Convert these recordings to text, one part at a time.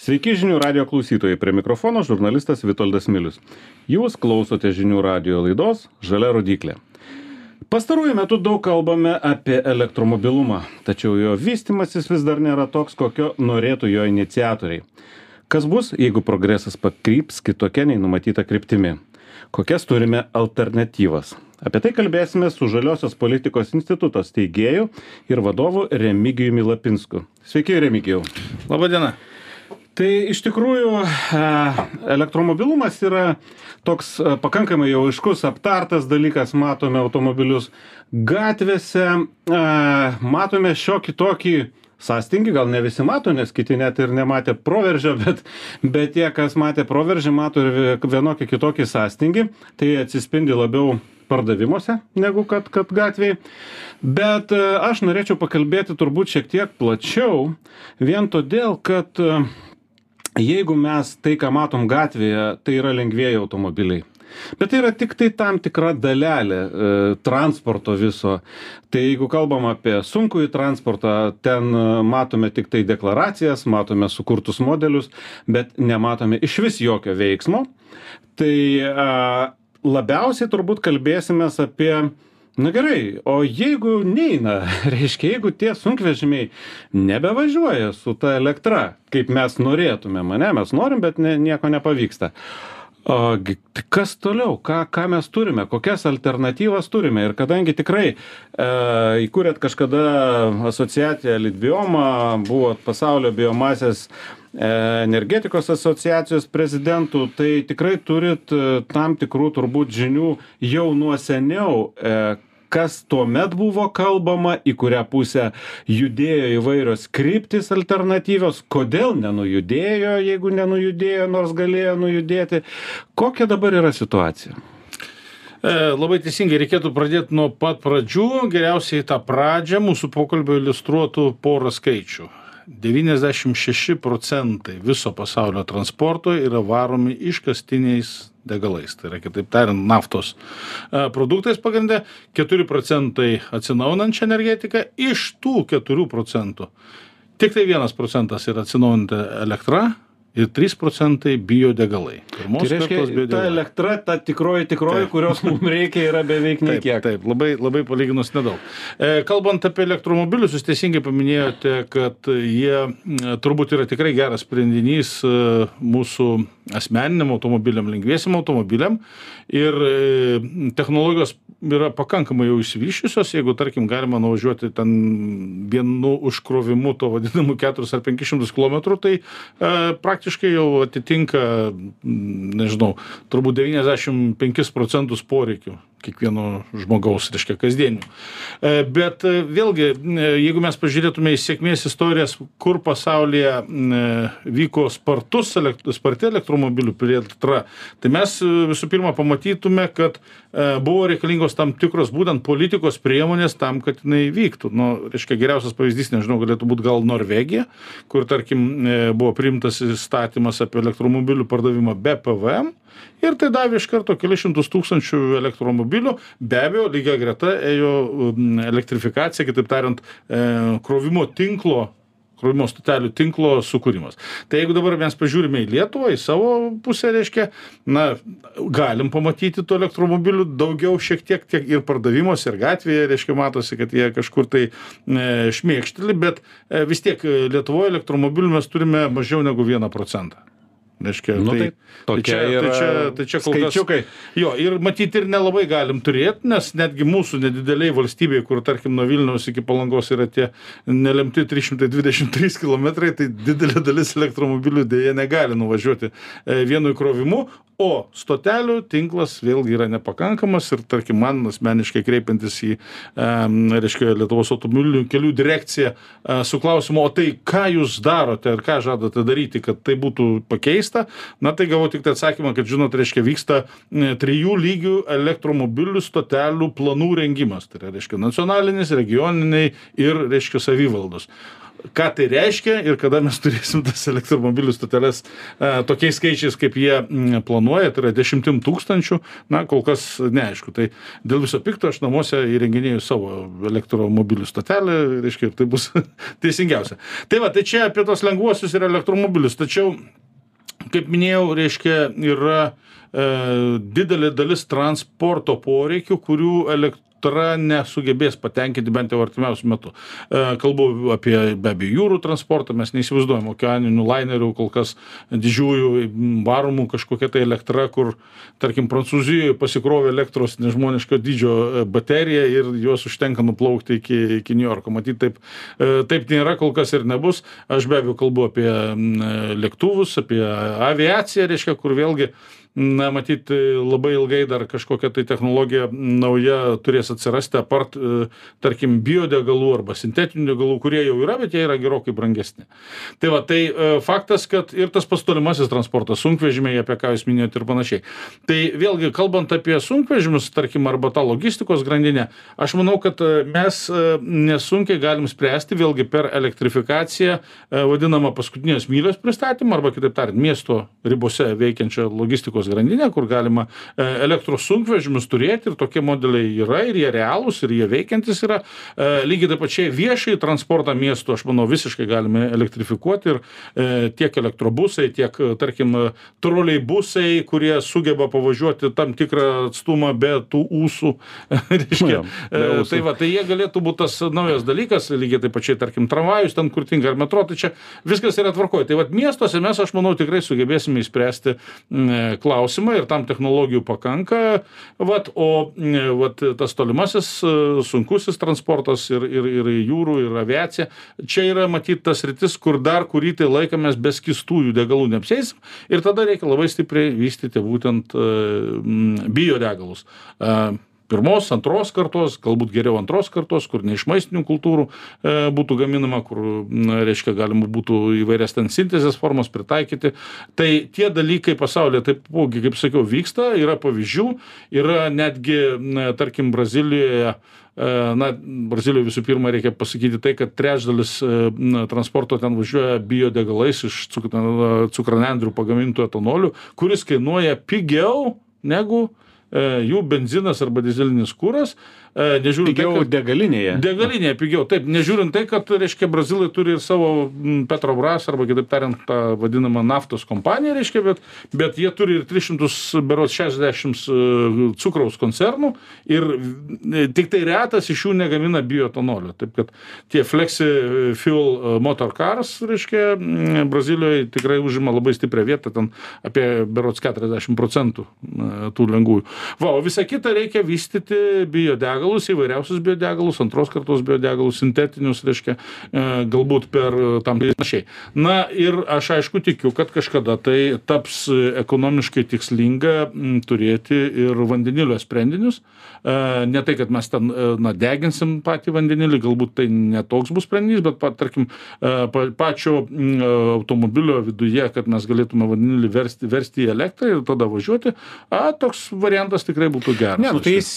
Sveiki žinių radio klausytojai, prie mikrofono žurnalistas Vitoldas Milius. Jūs klausote žinių radio laidos Žalia rodiklė. Pastaruoju metu daug kalbame apie elektromobilumą, tačiau jo vystimasis vis dar nėra toks, kokio norėtų jo iniciatoriai. Kas bus, jeigu progresas pakryps kitokia nei numatyta kryptimi? Kokias turime alternatyvas? Apie tai kalbėsime su Žaliosios politikos instituto steigėju ir vadovu Remigijumi Lapinsku. Sveiki, Remigijau. Labadiena tai iš tikrųjų e, elektromobilumas yra toks e, pakankamai jau aiškus aptartas dalykas. Matome automobilius gatvėse. E, matome šiokį tokį sąstingį gal ne visi mato nes kiti net ir nematė proveržio bet bet tie kas matė proveržį mato ir vienokį kitokį sąstingį. Tai atsispindi labiau pardavimuose negu kad kad gatvėj. Bet aš norėčiau pakalbėti turbūt šiek tiek plačiau vien todėl kad jeigu mes tai ką matom gatvėje tai yra lengvieji automobiliai. Bet tai yra tiktai tam tikra dalelė e, transporto viso. Tai jeigu kalbam apie sunkųjį transportą ten e, matome tiktai deklaracijas matome sukurtus modelius bet nematome išvis jokio veiksmo. Tai a labiausiai turbūt kalbėsimės apie na gerai o jeigu neina reiškia jeigu tie sunkvežimiai nebevažiuoja su ta elektra kaip mes norėtumėm ane mes norim bet ne nieko nepavyksta. O tai kas toliau? Ką ką mes turime? Kokias alternatyvas turime? Ir kadangi tikrai e, įkūrėt kažkada asociaciją litbioma buvot pasaulio biomasės e, energetikos asociacijos prezidentu tai tikrai turit e, tam tikrų turbūt žinių jau nuo seniau kas tuomet buvo kalbama į kurią pusę judėjo įvairios kryptys alternatyvios kodėl nenujudėjo jeigu nenujudėjo nors galėjo nujudėti kokia dabar yra situacija e, Labai teisingai reikėtų pradėti nuo pat pradžių. Geriausiai tą pradžią mūsų pokalbio iliustruotų porą skaičių. 96 procentai viso pasaulio transporto yra varomi iškastiniais degalais. Tai yra, kitaip tariant, naftos e, produktais pagrindė, 4 procentai atsinaujinančią energetiką, iš tų 4 procentų tik tai 1 procentas yra atsinaujinanti elektra, ir trys procentai biodegalai. Pirmos tai reiškia, biodegalai. Ta elektra, ta tikroji tikroji, taip. kurios mums reikia, yra beveik nei kiek. Taip, labai, labai palyginus nedaug. E, kalbant apie elektromobilius, jūs teisingai paminėjote, kad jie turbūt yra tikrai geras sprendinys e, mūsų asmeniniam automobiliam, lengviesiam automobiliam. Ir e, technologijos yra pakankamai jau išsivyščiusios, jeigu, tarkim, galima nuvažiuoti ten vienu užkrovimu, to vadinamu 4 ar 500 km, tai e, praktiškai praktiškai jau atitinka, nežinau, turbūt 95 procentus poreikių kiekvieno žmogaus, reiškia, kasdienių. E, bet e, vėlgi, e, jeigu mes pažiūrėtume į sėkmės istorijas, kur pasaulyje vyko spartus, sparti elektromobilių plėtra, tai mes visų pirma pamatytume, kad buvo reikalingos tam tikros būtent politikos priemonės tam, kad jinai vyktų. Nu, reiškia, geriausias pavyzdys, nežinau, galėtų būti gal Norvegija, kur, tarkim, buvo priimtas įstatymas apie elektromobilių pardavimą be PVM ir tai davė iš karto kelis šimtus tūkstančių elektromobilių. Be abejo lygia greta ėjo um, elektrifikacija kitaip tariant e, krovimo tinklo krovimo stotelių tinklo sukūrimas. Tai jeigu dabar mes pažiūrime į Lietuvą, į savo pusę, reiškia, na, galim pamatyti tų elektromobilių daugiau šiek tiek, tiek ir pardavimuose, ir gatvėje, reiškia, matosi, kad jie kažkur tai e, šmėkšteli, bet e, vis tiek Lietuvoje elektromobilių mes turime mažiau negu 1 procentą. Reiškia, nu, tai, tai, čia, tai, čia, tai čia kol skaičiukai. Kas, jo, ir matyti ir nelabai galim turėti, nes netgi mūsų nedideliai valstybėje, kur tarkim nuo Vilniaus iki Palangos yra tie nelemti 323 km, tai didelė dalis elektromobilių dėje negali nuvažiuoti e, vienu įkrovimu, o stotelių tinklas vėlgi yra nepakankamas ir tarkim man asmeniškai kreipiantis į reiškia lietuvos automobilių kelių direkciją su klausimu o tai ką jūs darote ir ką žadate daryti kad tai būtų pakeista? Na tai gavau tiktai atsakymą kad žinot reiškia vyksta trijų lygių elektromobilių stotelių planų rengimas. Tai yra reiškia nacionalinis regioniniai ir reiškia savivaldos ką tai reiškia ir kada mes turėsim tas elektromobilių stoteles e, tokiais skaičiais, kaip jie mm, planuoja, tai yra dešimtim tūkstančių, na, kol kas neaišku. Tai dėl viso pikto aš namuose įrenginėjau savo elektromobilių stotelę, reiškia, ir tai bus teisingiausia. Tai va, tai čia apie tos lengvuosius ir elektromobilius, tačiau, kaip minėjau, reiškia, yra e, didelė dalis transporto poreikių, kurių elektromobilių elektra nesugebės patenkinti bent jau artimiausiu metu. E, kalbu apie be abejo jūrų transportą, mes neįsivaizduojam okeaninių lainerių, kol kas didžiųjų varomų kažkokia tai elektra, kur, tarkim, Prancūzijoje pasikrovė elektros nežmoniško dydžio e, bateriją ir juos užtenka nuplaukti iki, iki New Yorko. Matyt, taip, e, taip nėra, kol kas ir nebus. Aš be abejo kalbu apie lėktuvus, apie aviaciją, reiškia, kur vėlgi na matyt labai ilgai dar kažkokia tai technologija nauja turės atsirasti apart e, tarkim biodegalų arba sintetinių degalų kurie jau yra bet jie yra gerokai brangesni. Tai va tai e, faktas kad ir tas pats tolimasis transportas sunkvežimiai apie ką jūs minėjot ir panašiai. Tai vėlgi kalbant apie sunkvežimius tarkim arba tą logistikos grandinę aš manau kad e, mes nesunkiai galim spręsti vėlgi per elektrifikaciją vadinamą paskutinės mylios pristatymą arba kitaip tariant miesto ribose veikiančią logistikos logistikos grandinę, kur galima e, elektros sunkvežimius turėti ir tokie modeliai yra ir jie realūs ir jie veikiantis yra. E, lygiai taip pačiai viešai transportą miestų, aš manau, visiškai galime elektrifikuoti ir e, tiek elektrobusai, tiek, tarkim, troliai busai, kurie sugeba pavažiuoti tam tikrą atstumą be tų ūsų. Reiškia, ja, tai va, tai jie galėtų būti tas naujas dalykas, lygiai taip pačiai, tarkim, tramvajus ten kur tinka ar metro, tai čia viskas yra tvarkoje. Tai va, miestuose mes, aš manau, tikrai sugebėsime įspręsti klausimą klausimą ir tam technologijų pakanka, vat, o vat, tas tolimasis e, sunkusis transportas ir, ir, ir jūrų, ir aviacija, čia yra matyti tas rytis, kur dar kurį tai laiką mes be skistųjų degalų neapsėsim ir tada reikia labai stipriai vystyti būtent e, biodegalus. E, pirmos antros kartos galbūt geriau antros kartos kur ne iš maistinių kultūrų e, būtų gaminama kur na reiškia galima būtų įvairias ten sintezės formas pritaikyti. Tai tie dalykai pasaulyje taipogi kaip sakiau vyksta yra pavyzdžių yra netgi na tarkim brazilijoje e, na brazilijoj visų pirma reikia pasakyti tai kad trečdalis e, na transporto ten važiuoja biodegalais iš cuk cukranendrių pagamintų etanoliu kuris kainuoja pigiau negu E, jų benzinas arba dizelinis kuras E, nežiūrint pigiau tai, kad, degalinėje. Degalinėje pigiau, taip, nežiūrint tai, kad, reiškia, brazilai turi ir savo Petrobras, arba kitaip tariant, tą vadinamą naftos kompaniją, reiškia, bet, bet jie turi ir 300, berots 60 e, cukraus koncernų ir e, tik tai retas iš jų negamina bioetanolio. Taip kad tie Flexi Fuel Motor Cars, reiškia, Brazilijoje tikrai užima labai stiprią vietą, ten apie berots 40 procentų tų lengvųjų. Va, o visą kitą reikia vystyti biodegalą biodegalus įvairiausius biodegalus antros kartos biodegalus sintetinius reiškia e, galbūt per e, tam panašiai. Na ir aš aišku tikiu kad kažkada tai taps ekonomiškai tikslinga turėti ir vandenilio sprendinius. E, ne tai kad mes ten na deginsim patį vandenilį galbūt tai ne toks bus sprendinys bet pa, tarkim pačio automobilio viduje kad mes galėtume vandenilį versti versti į elektrą ir tada važiuoti a toks variantas tikrai būtų geras. Ne nu tai jis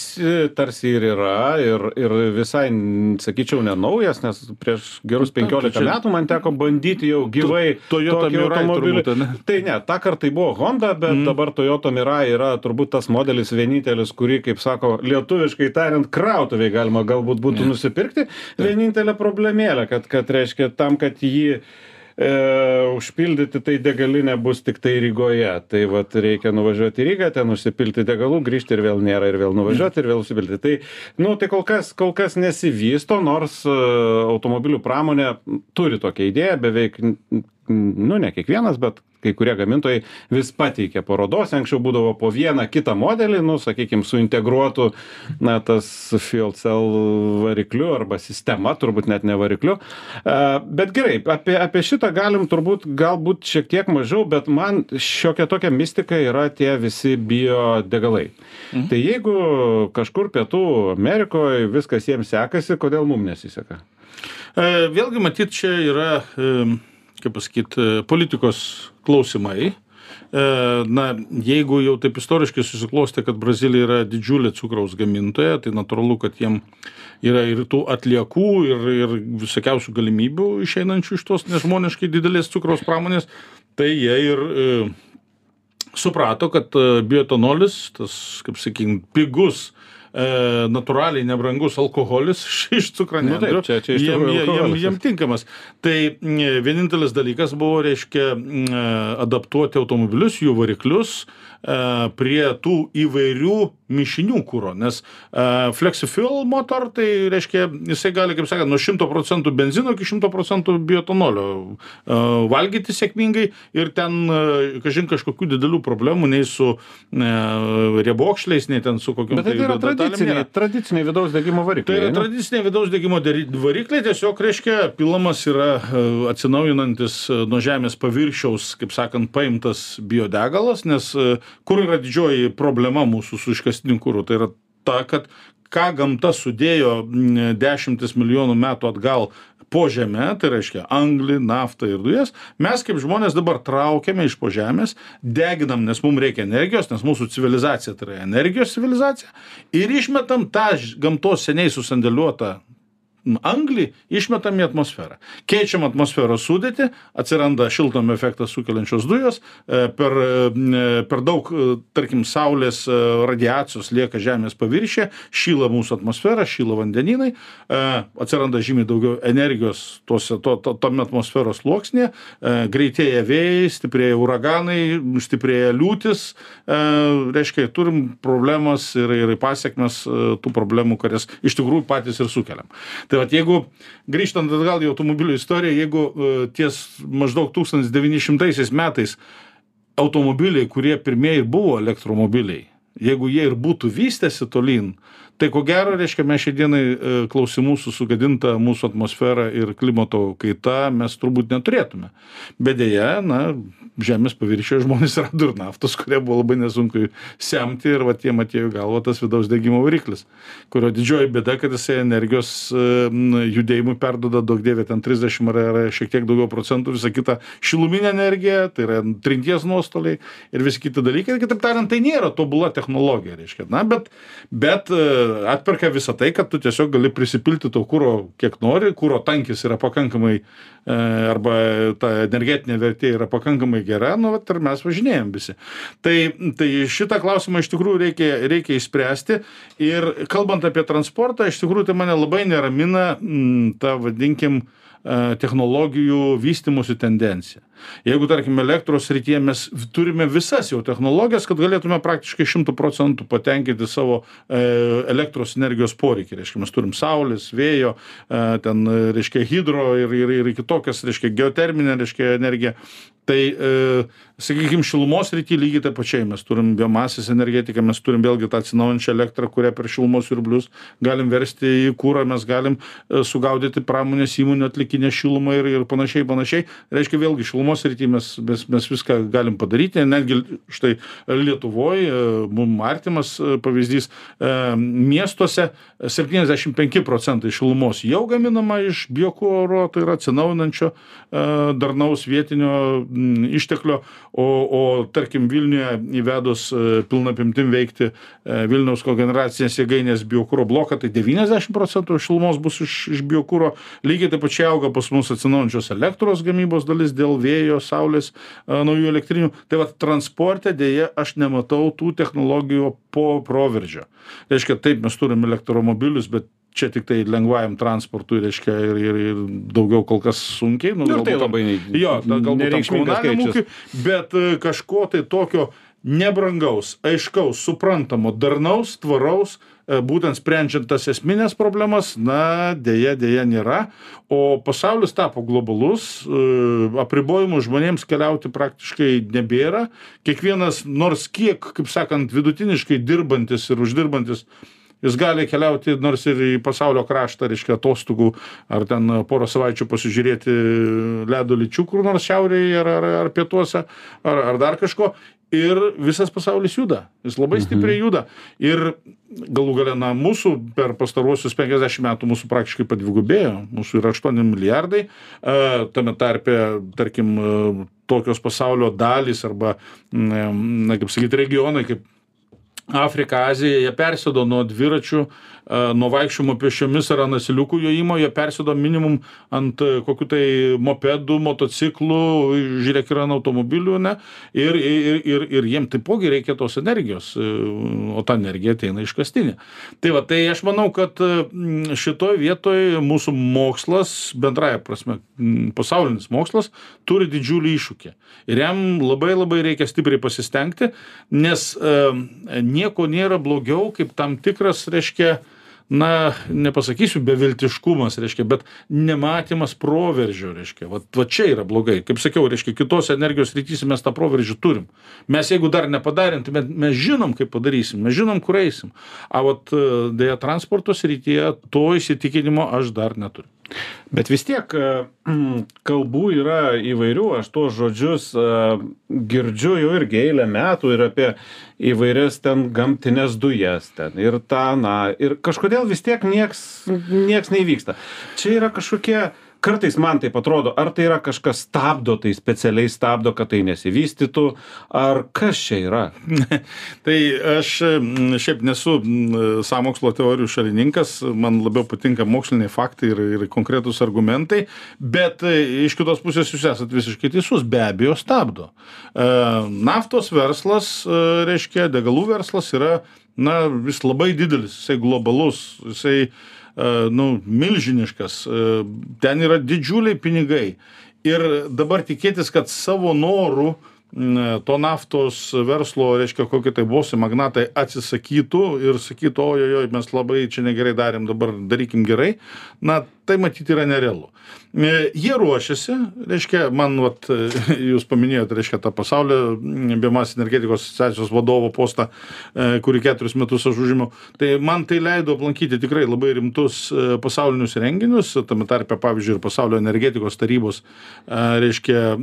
tarsi ir yra ir ir visai sakyčiau nenaujas nes prieš gerus penkiolika metų man teko bandyti jau gyvai Toyota Mirai automobilį. turbūt, tai ne tąkart tai buvo honda bet Mhm. dabar toyota mirai yra turbūt tas modelis vienintelis kurį kaip sako lietuviškai tariant krautuvėj galima galbūt būtų nusipirkti. Vienintelė problemėlė kad kad reiškia tam kad jį e, užpildyti tai degalinė bus tiktai Rygoje. Tai vat reikia nuvažiuoti į Rygą, ten užsipilti degalų, grįžti ir vėl nėra, ir vėl nuvažiuoti, ir vėl užsipilti. Tai, nu, tai kol kas, kol kas nesivysto, nors e, automobilių pramonė turi tokią idėją, beveik, nu, ne kiekvienas, bet kai kurie gamintojai vis pateikia parodose, anksčiau būdavo po vieną kitą modelį, nu, sakykime, su integruotu, na, tas fuel cell varikliu arba sistema, turbūt net ne varikliu. E, Bet gerai, apie, apie šitą galim turbūt galbūt šiek tiek mažiau, bet man šiokia tokia mistika yra tie visi biodegalai. Mhm. Tai jeigu kažkur pietų Amerikoje viskas jiems sekasi, kodėl mums nesiseka? E, Vėlgi, matyt, čia yra, kaip pasakyti, politikos klausimai. na, jeigu jau taip istoriškai susiklostė, kad Brazilija yra didžiulė cukraus gamintoja, tai natūralu, kad jiem yra ir tų atliekų, ir, ir visokiausių galimybių išeinančių iš tos nežmoniškai didelės cukraus pramonės, tai jie ir e, suprato, kad e, bioetanolis, tas, kaip sakykime, pigus e, natūraliai nebrangus alkoholis iš cukranendrių, Nu taip, čia- čia iš jiem, jiem, jiem, jiem tinkamas. Tai vienintelis dalykas buvo, reiškia, mm, adaptuoti automobilius, jų variklius e, prie tų įvairių mišinių kūro, nes uh, FlexiFuel motor, tai reiškia, jisai gali, kaip sakant, nuo 100 procentų benzino iki 100 procentų bioetanolio uh, valgyti sėkmingai ir ten, kažin, kažkokių didelių problemų nei su riebokšliais, nei ten su kokiu Bet tai yra tradiciniai, tradiciniai vidaus degimo Tai varikliai. yra ne? tradiciniai vidaus degimo varikliai, tiesiog reiškia, pilamas yra e, atsinaujinantis e, nuo žemės paviršiaus, kaip sakant, paimtas biodegalas, nes e, kur yra didžioji problema mūsų su iškastiniu kūru, tai yra ta, kad ką gamta sudėjo mm, dešimtis milijonų metų atgal po žemę, tai reiškia anglį, naftą ir dujas, mes kaip žmonės dabar traukiame iš po žemės, deginam, nes mums reikia energijos, nes mūsų civilizacija tai yra energijos civilizacija, ir išmetam tą gamtos seniai susandėliuotą anglį išmetam į atmosferą. Keičiam atmosferos sudėtį, atsiranda šiltnamio efektą sukeliančios dujos, e, per, e, per daug, e, tarkim, saulės radiacijos lieka Žemės paviršė, šyla mūsų atmosfera, šyla vandeninai, atsiranda žymiai daugiau energijos tuose, to, to, tome atmosferos sluoksnėje, greitėja vėjai, stiprėja uraganai, stiprėja liūtis, reiškia, turim problemas ir, ir pasiekmes tų problemų, kurias iš tikrųjų patys ir sukeliam. Tai vat, jeigu grįžtant atgal į automobilių istoriją, jeigu e, ties maždaug 1900 metais automobiliai, kurie pirmieji buvo elektromobiliai, jeigu jie ir būtų vystęsi tolyn, tai ko gero, reiškia, mes šiandienai e, klausimų su sugadinta mūsų atmosfera ir klimato kaita mes turbūt neturėtume. Bet dėja, na, žemės paviršiuje žmonės rado ir naftos, kurie buvo labai nesunku semti ir va tiem atėjo į galvą tas vidaus degimo variklis, kurio didžioji bėda, kad jisai energijos e, judėjimui perdoda daug dievė ten 30 ar, ar šiek tiek daugiau procentų, visą kitą šiluminę energiją, tai yra trinties nuostoliai ir visi kiti dalykai. Kitaip tariant, tai nėra tobula technologija, reiškia. Na, bet, bet e, atperka visą tai, kad tu tiesiog gali prisipilti to kūro kiek nori, kūro tankis yra pakankamai e, arba ta energetinė vertė yra pakankamai gera, nu, vat, ir mes važinėjom visi. Tai, tai šitą klausimą iš tikrųjų reikia, reikia išspręsti. Ir kalbant apie transportą, iš tikrųjų tai mane labai neramina m, ta, vadinkim, technologijų vystimosi tendencija. Jeigu, tarkim, elektros srityje mes turime visas jau technologijas, kad galėtume praktiškai 100 procentų patenkinti savo e, elektros energijos poreikį. Reiškia, mes turim saulės, vėjo, e, ten, e, reiškia, hidro ir, ir, ir kitokias, reiškia, geoterminę, reiškia, energiją. Tai, e, sakykime, šilumos rytį lygiai taip pačiai mes turim biomasės energetiką, mes turim vėlgi tą atsinaujančią elektrą, kurią per šilumos siurblius galim versti į kūrą, mes galim e, sugaudyti pramonės įmonių atlikinę šilumą ir, ir panašiai, panašiai. Reiškia, vėlgi šilumos rytį mes, mes, mes viską galim padaryti, netgi štai Lietuvoje, mums artimas e, pavyzdys, e, miestuose 75 procentai šilumos jau gaminama iš biokūro, tai yra atsinaujinančio e, darnaus vietinio išteklio, o, o tarkim Vilniuje įvedus e, pilnapimtim veikti e, Vilniaus kogeneracinės jėgainės biokūro bloką, tai 90 procentų šilumos bus iš, iš biokūro. Lygiai taip pačiai auga pas mus atsinaujančios elektros gamybos dalis dėl vėjo, saulės, e, naujų elektrinių. Tai va transporte dėje aš nematau tų technologijų po proveržio. Reiškia, taip mes turim elektromobilius, bet čia tik tai lengvajam transportui, reiškia, ir, ir, ir daugiau kol kas sunkiai. Nu, Nu, tai galbūt labai Jo, galbūt tam komunaliniam ūkiui, bet e, kažko tai tokio nebrangaus, aiškaus, suprantamo, darnaus, tvaraus, e, būtent sprendžiant tas esminės problemas, na, dėja, dėja nėra. O pasaulis tapo globalus, e, apribojimų žmonėms keliauti praktiškai nebėra. Kiekvienas, nors kiek, kaip sakant, vidutiniškai dirbantis ir uždirbantis Jis gali keliauti nors ir į pasaulio kraštą, reiškia atostogų, ar ten porą savaičių pasižiūrėti ledo lyčių kur nors šiaurėje ar, ar, ar pietuose, ar, ar dar kažko. ir visas pasaulis juda. Jis labai stipriai juda. Ir galų gale, na, mūsų per pastaruosius 50 metų mūsų praktiškai padvigubėjo. Mūsų yra 8 milijardai. E, tame tarpe, tarkim, e, tokios pasaulio dalys arba, na, kaip sakyti, regionai kaip Afrika, Azija, jie persėdo nuo dviračių nuo vaikščiojimo pėsčiomis ar ant asiliukų jojimo jie persėdo minimum ant e, kokių tai mopedų, motociklų, žiūrėk, yra ant automobilių, ne? Ir, ir, ir, ir jiem taipogi reikia tos energijos, e, o ta energija ateina iš kastinė. Tai va, tai aš manau, kad e, šitoje vietoje mūsų mokslas, bendraja prasme, pasaulinis mokslas, turi didžiulį iššūkį. Ir jam labai labai reikia stipriai pasistengti, nes e, nieko nėra blogiau, kaip tam tikras, reiškia, na nepasakysiu beviltiškumas reiškia bet nematymas proveržio reiškia. Vat va čia yra blogai. Kaip sakiau reiškia kitose energijos srityse mes tą proveržį turim. Mes jeigu dar nepadarėm tai mes žinom kaip padarysim mes žinom kur eisim. A vat deja transporto srityje to įsitikinimo aš dar neturiu Bet vis tiek e, kalbų yra įvairių, aš tuos žodžius e, girdžiu jau irgi eilę metų ir apie įvairias ten gamtinės dujas ten ir tą, na, ir kažkodėl vis tiek nieks, nieks neįvyksta. Čia yra kažkokie kartais man taip atrodo, ar tai yra kažkas stabdo, tai specialiai stabdo, kad tai nesivystytų, ar kas čia yra? tai aš šiaip nesu samokslo teorijų šalininkas, man labiau patinka moksliniai faktai ir, ir konkretus argumentai, bet e, iš kitos pusės jūs esate visiškai teisus, be abejo stabdo. E, naftos verslas, e, reiškia, degalų verslas yra na, vis labai didelis, jisai globalus, jisai E, nu, milžiniškas, e, ten yra didžiuliai pinigai. Ir dabar tikėtis, kad savo norų to naftos verslo, reiškia, kokie tai bosi magnatai atsisakytų ir sakytų, ojojoj, mes labai čia negerai darėm, dabar darykim gerai, na, tai matyti yra nerealu. E, jie ruošiasi, reiškia, man, vat, jūs paminėjote, reiškia, tą pasaulio biomas energetikos asociacijos vadovo postą, e, kurį keturis metus aš užimiau, tai man tai leido aplankyti tikrai labai rimtus e, pasaulinius renginius, tame tarpe, pavyzdžiui, ir pasaulio energetikos tarybos, reiškia,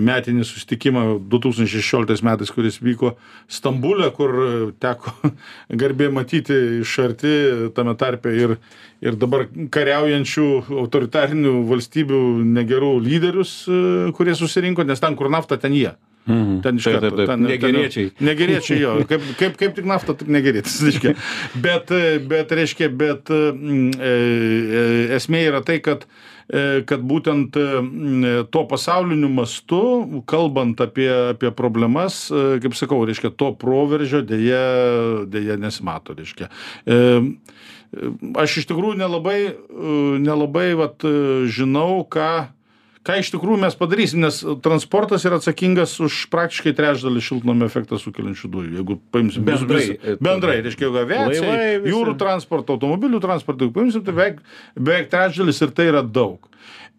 metinį sustikimą 2016 metais, kuris vyko Stambulė, kur teko garbė matyti iš arti, tame tarpe ir, ir dabar kariaujančių autoritarinių valstybių negerų lyderius, e, kurie susirinko, nes ten, kur nafta, ten jie. Mhm. Ten iš karto. Taip, taip, taip. Negeriečiai. Ten, negeriečiai jo. Kaip, kaip, kaip tik nafta, taip negerietis. Reiškia. Bet, e, bet, reiškia, bet e, e, esmė yra tai, kad, e, kad būtent e, to pasauliniu mastu, kalbant apie, apie problemas, e, kaip sakau, reiškia, to proveržio dėja, dėja nesimato. Reiškia. E, aš iš tikrųjų nelabai, nelabai vat, žinau, ką, ką iš tikrųjų mes padarysim, nes transportas yra atsakingas už praktiškai trečdalį šiltnamio efektą sukeliančių dujų. Jeigu paimsim bendrai, visą, bendrai reiškia, aviacija, jūrų transportą, automobilių transportą, jeigu paimsim, tai beveik, beveik trečdalis ir tai yra daug.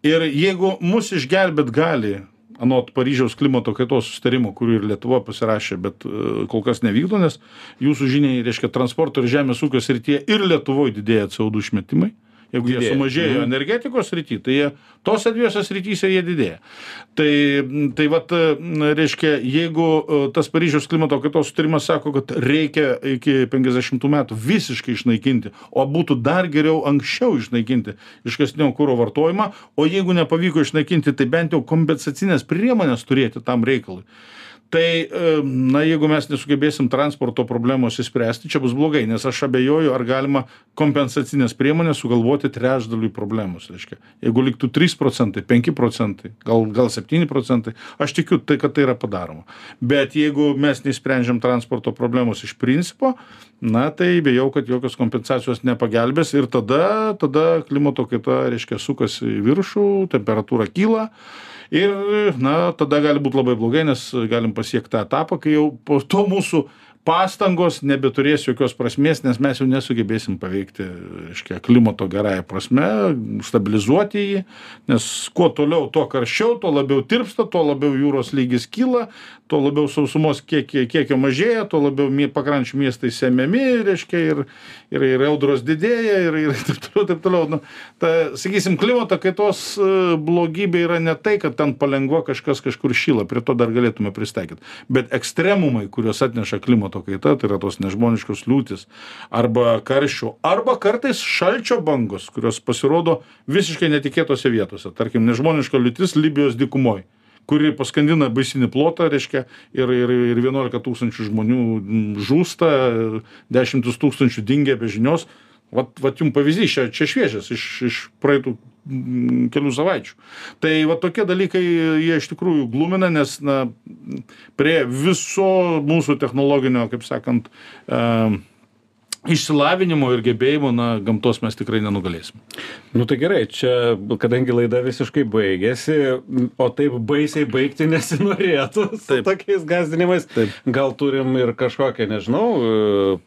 Ir jeigu mus išgelbėt gali anot Paryžiaus klimato kaitos sustarimo, kurį ir Lietuva pasirašė, bet e, kol kas nevykdo, nes jūsų žiniai, reiškia, transporto ir žemės ūkio srityje ir Lietuvoje didėja CO2 išmetimai. Jeigu jie sumažėjo mhm. energetikos srity, tai jie tose dviejose srityse jie didėja. Tai, tai vat, reiškia, jeigu e, tas Paryžiaus klimato kaitos sutarimas sako, kad reikia iki 50 metų visiškai išnaikinti, o būtų dar geriau anksčiau išnaikinti iškastinio kūro vartojimą, o jeigu nepavyko išnaikinti, tai bent jau kompensacinės priemonės turėti tam reikalui tai na jeigu mes nesugebėsim transporto problemos išspręsti čia bus blogai nes aš abejoju ar galima kompensacines priemones sugalvoti trečdaliui problemos reiškia. Jeigu liktų trys procentai penki procentai gal gal septyni procentai aš tikiu tai kad tai yra padaroma. Bet jeigu mes neišsprendžiam transporto problemos iš principo na tai bijau kad jokios kompensacijos nepagelbės ir tada tada klimato kaita reiškia sukasi į viršų temperatūra kyla ir na tada gali būt labai blogai nes galim pasiekt tą etapą kai jau po to mūsų pastangos nebeturės jokios prasmės, nes mes jau nesugebėsim paveikti, reiškia, klimato gerąją prasme, stabilizuoti jį, nes kuo toliau, tuo karščiau, tuo labiau tirpsta, tuo labiau jūros lygis kyla, tuo labiau sausumos kiekio, kiekio mažėja, tuo labiau pakrančių miestai semiami, reiškia, ir, ir, ir audros didėja, ir, ir taip toliau, taip toliau. Nu, ta, sakysim, klimato kaitos e, blogybė yra ne tai, kad ten palengva kažkas kažkur šyla, prie to dar galėtume pristaikyti, bet ekstremumai, kuriuos atneša klimato kaita, tai yra tos nežmoniškos liūtis, arba karščio, arba kartais šalčio bangos, kurios pasirodo visiškai netikėtose vietose. Tarkim, nežmoniška liūtis Libijos dykumoje kuri paskandina baisinį plotą, reiškia, ir, ir, ir 11 tūkstančių žmonių žūsta, dešimtus tūkstančių dingia be žinios. Vat, vat jums pavyzdys, čia, čia šviežias iš, iš praeitų kelių savaičių. Tai va tokie dalykai jie iš tikrųjų glumina, nes na, prie viso mūsų technologinio, kaip sakant, uh, išsilavinimo ir gebėjimų, na, gamtos mes tikrai nenugalėsim. Nu tai gerai, čia, kadangi laida visiškai baigėsi, o taip baisiai baigti nesinorėtų su tokiais gazdinimais, taip. gal turim ir kažkokią, nežinau,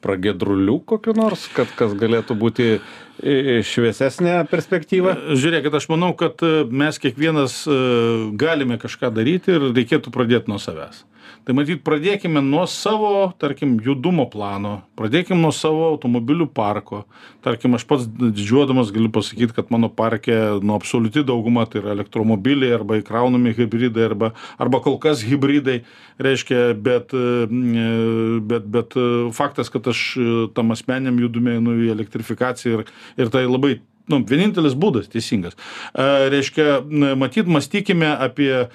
pragėdrulių kokiu nors, kad kas galėtų būti šviesesnė perspektyva? Žiūrėkit, aš manau, kad mes kiekvienas galime kažką daryti ir reikėtų pradėti nuo savęs tai matyt pradėkime nuo savo tarkim judumo plano. Pradėkim nuo savo automobilių parko. Tarkim aš pats didžiuodamas galiu pasakyt kad mano parke nu absoliuti dauguma tai yra elektromobiliai arba įkraunami hibridai arba arba kol kas hibridai reiškia bet bet bet faktas kad aš tam asmeniniam judume einu į elektrifikaciją ir ir tai labai nu, vienintelis būdas teisingas. E, reiškia, matyt, mąstykime apie e,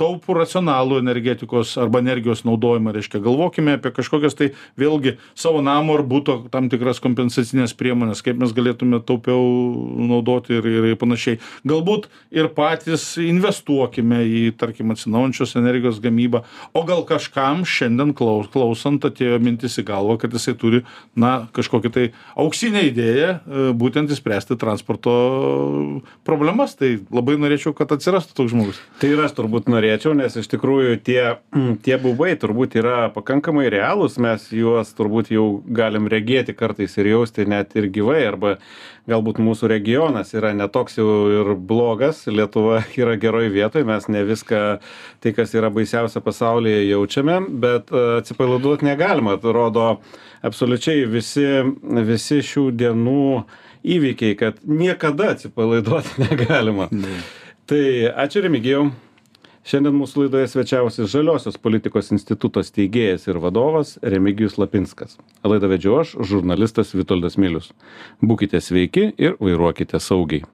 taupų racionalų energetikos arba energijos naudojimą, reiškia, galvokime apie kažkokias tai vėlgi savo namo ar būto tam tikras kompensacinės priemonės, kaip mes galėtume taupiau naudoti ir, ir panašiai. Galbūt ir patys investuokime į, tarkim, atsinaujančios energijos gamybą, o gal kažkam šiandien klaus, klausant atėjo mintis į galvą, kad jisai turi, na, kažkokią tai auksinę idėją, e, būtent spręsti transporto problemas. Tai labai norėčiau, kad atsirastų toks žmogus. Tai ir aš turbūt norėčiau, nes iš tikrųjų tie, tie bubai turbūt yra pakankamai realūs, mes juos turbūt jau galim regėti kartais ir jausti net ir gyvai, arba galbūt mūsų regionas yra netoks jau ir blogas, Lietuva yra geroj vietoje, mes ne viską, tai kas yra baisiausia pasaulyje jaučiame, bet e, atsipalaiduoti negalima, rodo absoliučiai visi, visi šių dienų įvykiai, kad niekada atsipalaiduoti negalima. Ne. Tai ačiū Remigijau. Šiandien mūsų laidoje svečiavosi Žaliosios politikos instituto steigėjas ir vadovas Remigijus Lapinskas. Laidą vedžiu aš, žurnalistas Vitoldas Milius. Būkite sveiki ir vairuokite saugiai.